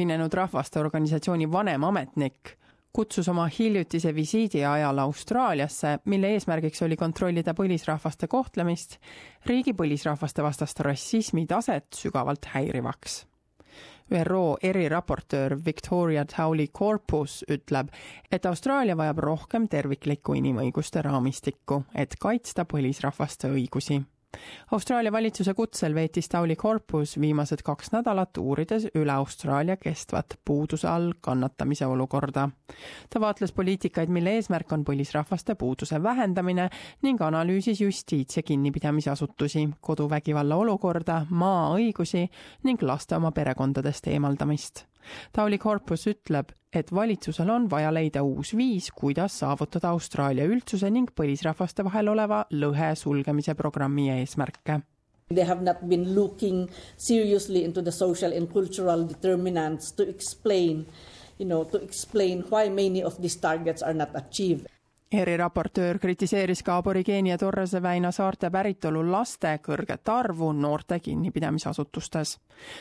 Ühinenud Rahvaste Organisatsiooni vanemametnik kutsus oma hiljutise visiidi ajal Austraaliasse, mille eesmärgiks oli kontrollida põlisrahvaste kohtlemist, riigi põlisrahvaste vastast rassismi taset sügavalt häirivaks. ÜRO eriraportöör Victoria Towley Corpus ütleb, et Austraalia vajab rohkem terviklikku inimõiguste raamistikku, et kaitsta põlisrahvaste õigusi Austraalia valitsuse kutsel veetis Tauli Corpus viimased kaks nädalat uurides üle Austraalia kestvat puuduse all kannatamise olukorda. ta vaatles poliitikaid, mille eesmärk on põlisrahvaste puuduse vähendamine ning analüüsis justiits- ja kinnipidamisasutusi, koduvägivalla olukorda, maa õigusi ning laste oma perekondadest eemaldamist Tauli Corpus ütleb, et valitsusel on vaja leida uus viis, kuidas saavutada Austraalia üldsuse ning põlisrahvaste vahel oleva lõhe sulgemise programmi eesmärke. They have not been looking seriously into the social and cultural determinants to explain, you know, to explain why many of these targets are not achieved eriraportöör kritiseeris ka Aborigeeni ja Torrese väina saarte päritolu laste kõrget arvu noorte kinnipidamisasutustes.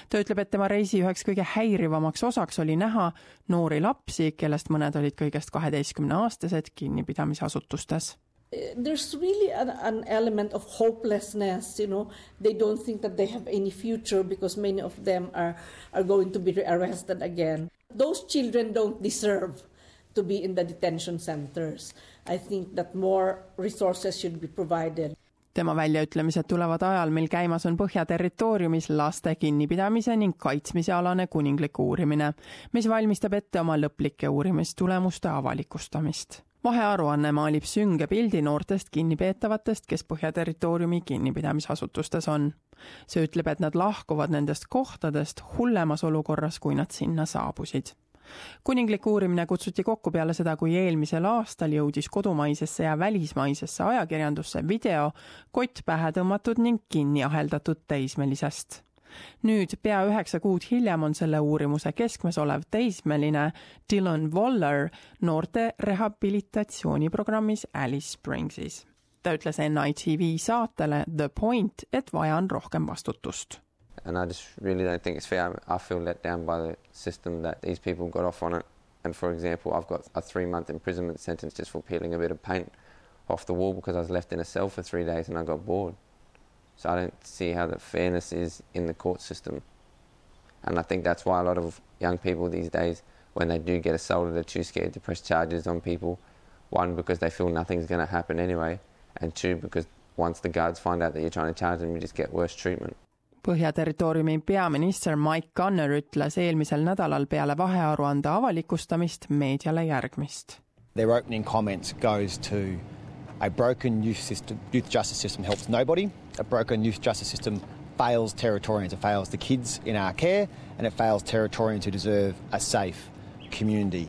ta ütleb, et tema reisi üheks kõige häirivamaks osaks oli näha noori lapsi, kellest mõned olid kõigest kaheteistkümneaastased kinnipidamisasutustes. There's really an, an, element of hopelessness you know. They don't think that they have any future because many of them are are going to be arrested again. Those children don't deserve to be in the detention centers. I think that more resources should be provided. tema väljaütlemised tulevad ajal, mil käimas on Põhja territooriumis laste kinnipidamise ning kaitsmise alane kuninglik uurimine, mis valmistab ette oma lõplike uurimistulemuste avalikustamist vahearuanne maalib sünge pildi noortest kinnipeetavatest, kes Põhja territooriumi kinnipidamisasutustes on. see ütleb, et nad lahkuvad nendest kohtadest hullemas olukorras, kui nad sinna saabusid kuninglik uurimine kutsuti kokku peale seda, kui eelmisel aastal jõudis kodumaisesse ja välismaisesse ajakirjandusse video kott pähe tõmmatud ning kinni aheldatud teismelisest nüüd pea üheksa kuud hiljem on selle uurimuse keskmes olev teismeline Dylan Waller noorte rehabilitatsiooniprogrammis Alice Springsis. ta ütles NITV saatele The Point, et vaja on rohkem vastutust and I just really don't think it's fair. I feel let down by the system that these people got off on it. And for example, I've got a three month imprisonment sentence just for peeling a bit of paint off the wall because I was left in a cell for three days and I got bored. So I don't see how the fairness is in the court system. And I think that's why a lot of young people these days, when they do get assaulted, are too scared to press charges on people. One, because they feel nothing's going to happen anyway. And two, because once the guards find out that you're trying to charge them, you just get worse treatment. Põhja-territooriumi peaminister Mike Gunner ütles eelmisel nädalal peale vahearuande avalikustamist meediale järgmist. Their opening comments goes to a broken youth system, youth justice system helps nobody. A broken youth justice system fails Territorians. It fails the kids in our care and it fails Territorians who deserve a safe community.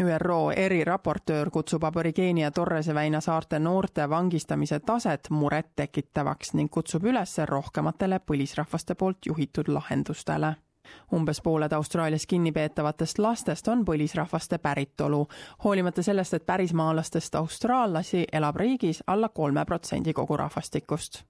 ÜRO eriraportöör kutsub Aborigeeni ja Torrese väina saarte noorte vangistamise taset murettekitavaks ning kutsub üles rohkematele põlisrahvaste poolt juhitud lahendustele umbes pooled Austraalias kinnipeetavatest lastest on põlisrahvaste päritolu, hoolimata sellest, et pärismaalastest austraallasi elab riigis alla kolme protsendi kogu rahvastikust.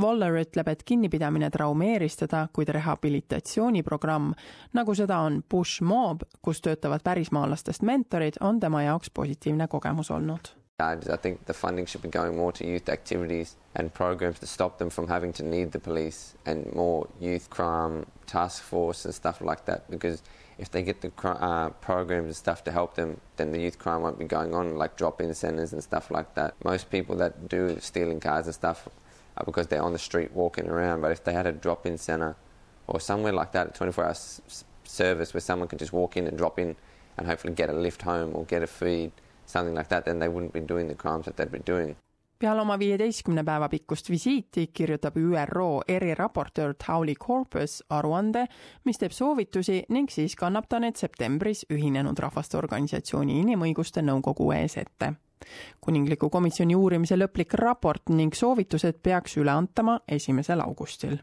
Waller ütleb, et kinnipidamine traumeeris teda, kuid rehabilitatsiooniprogramm, nagu seda on Bush Mob, kus töötavad pärismaalastest mentorid, on tema jaoks positiivne kogemus olnud I think the funding should be going more to youth activities and programs to stop them from having to need the police and more youth crime task force and stuff like that because if they get the uh, programs and stuff to help them, then the youth crime won't be going on, like drop-in centres and stuff like that. Most people that do stealing cars and stuff are because they're on the street walking around. But if they had a drop-in centre or somewhere like that, a 24-hour service where someone could just walk in and drop in and hopefully get a lift home or get a feed, something like that, then they wouldn't be doing the crimes that they'd be doing. peale oma viieteistkümne päeva pikkust visiiti kirjutab ÜRO eriraportöör Tauli Corpus aruande, mis teeb soovitusi ning siis kannab ta need septembris Ühinenud Rahvaste Organisatsiooni Inimõiguste Nõukogu ees ette. kuningliku komisjoni uurimise lõplik raport ning soovitused peaks üle antama esimesel augustil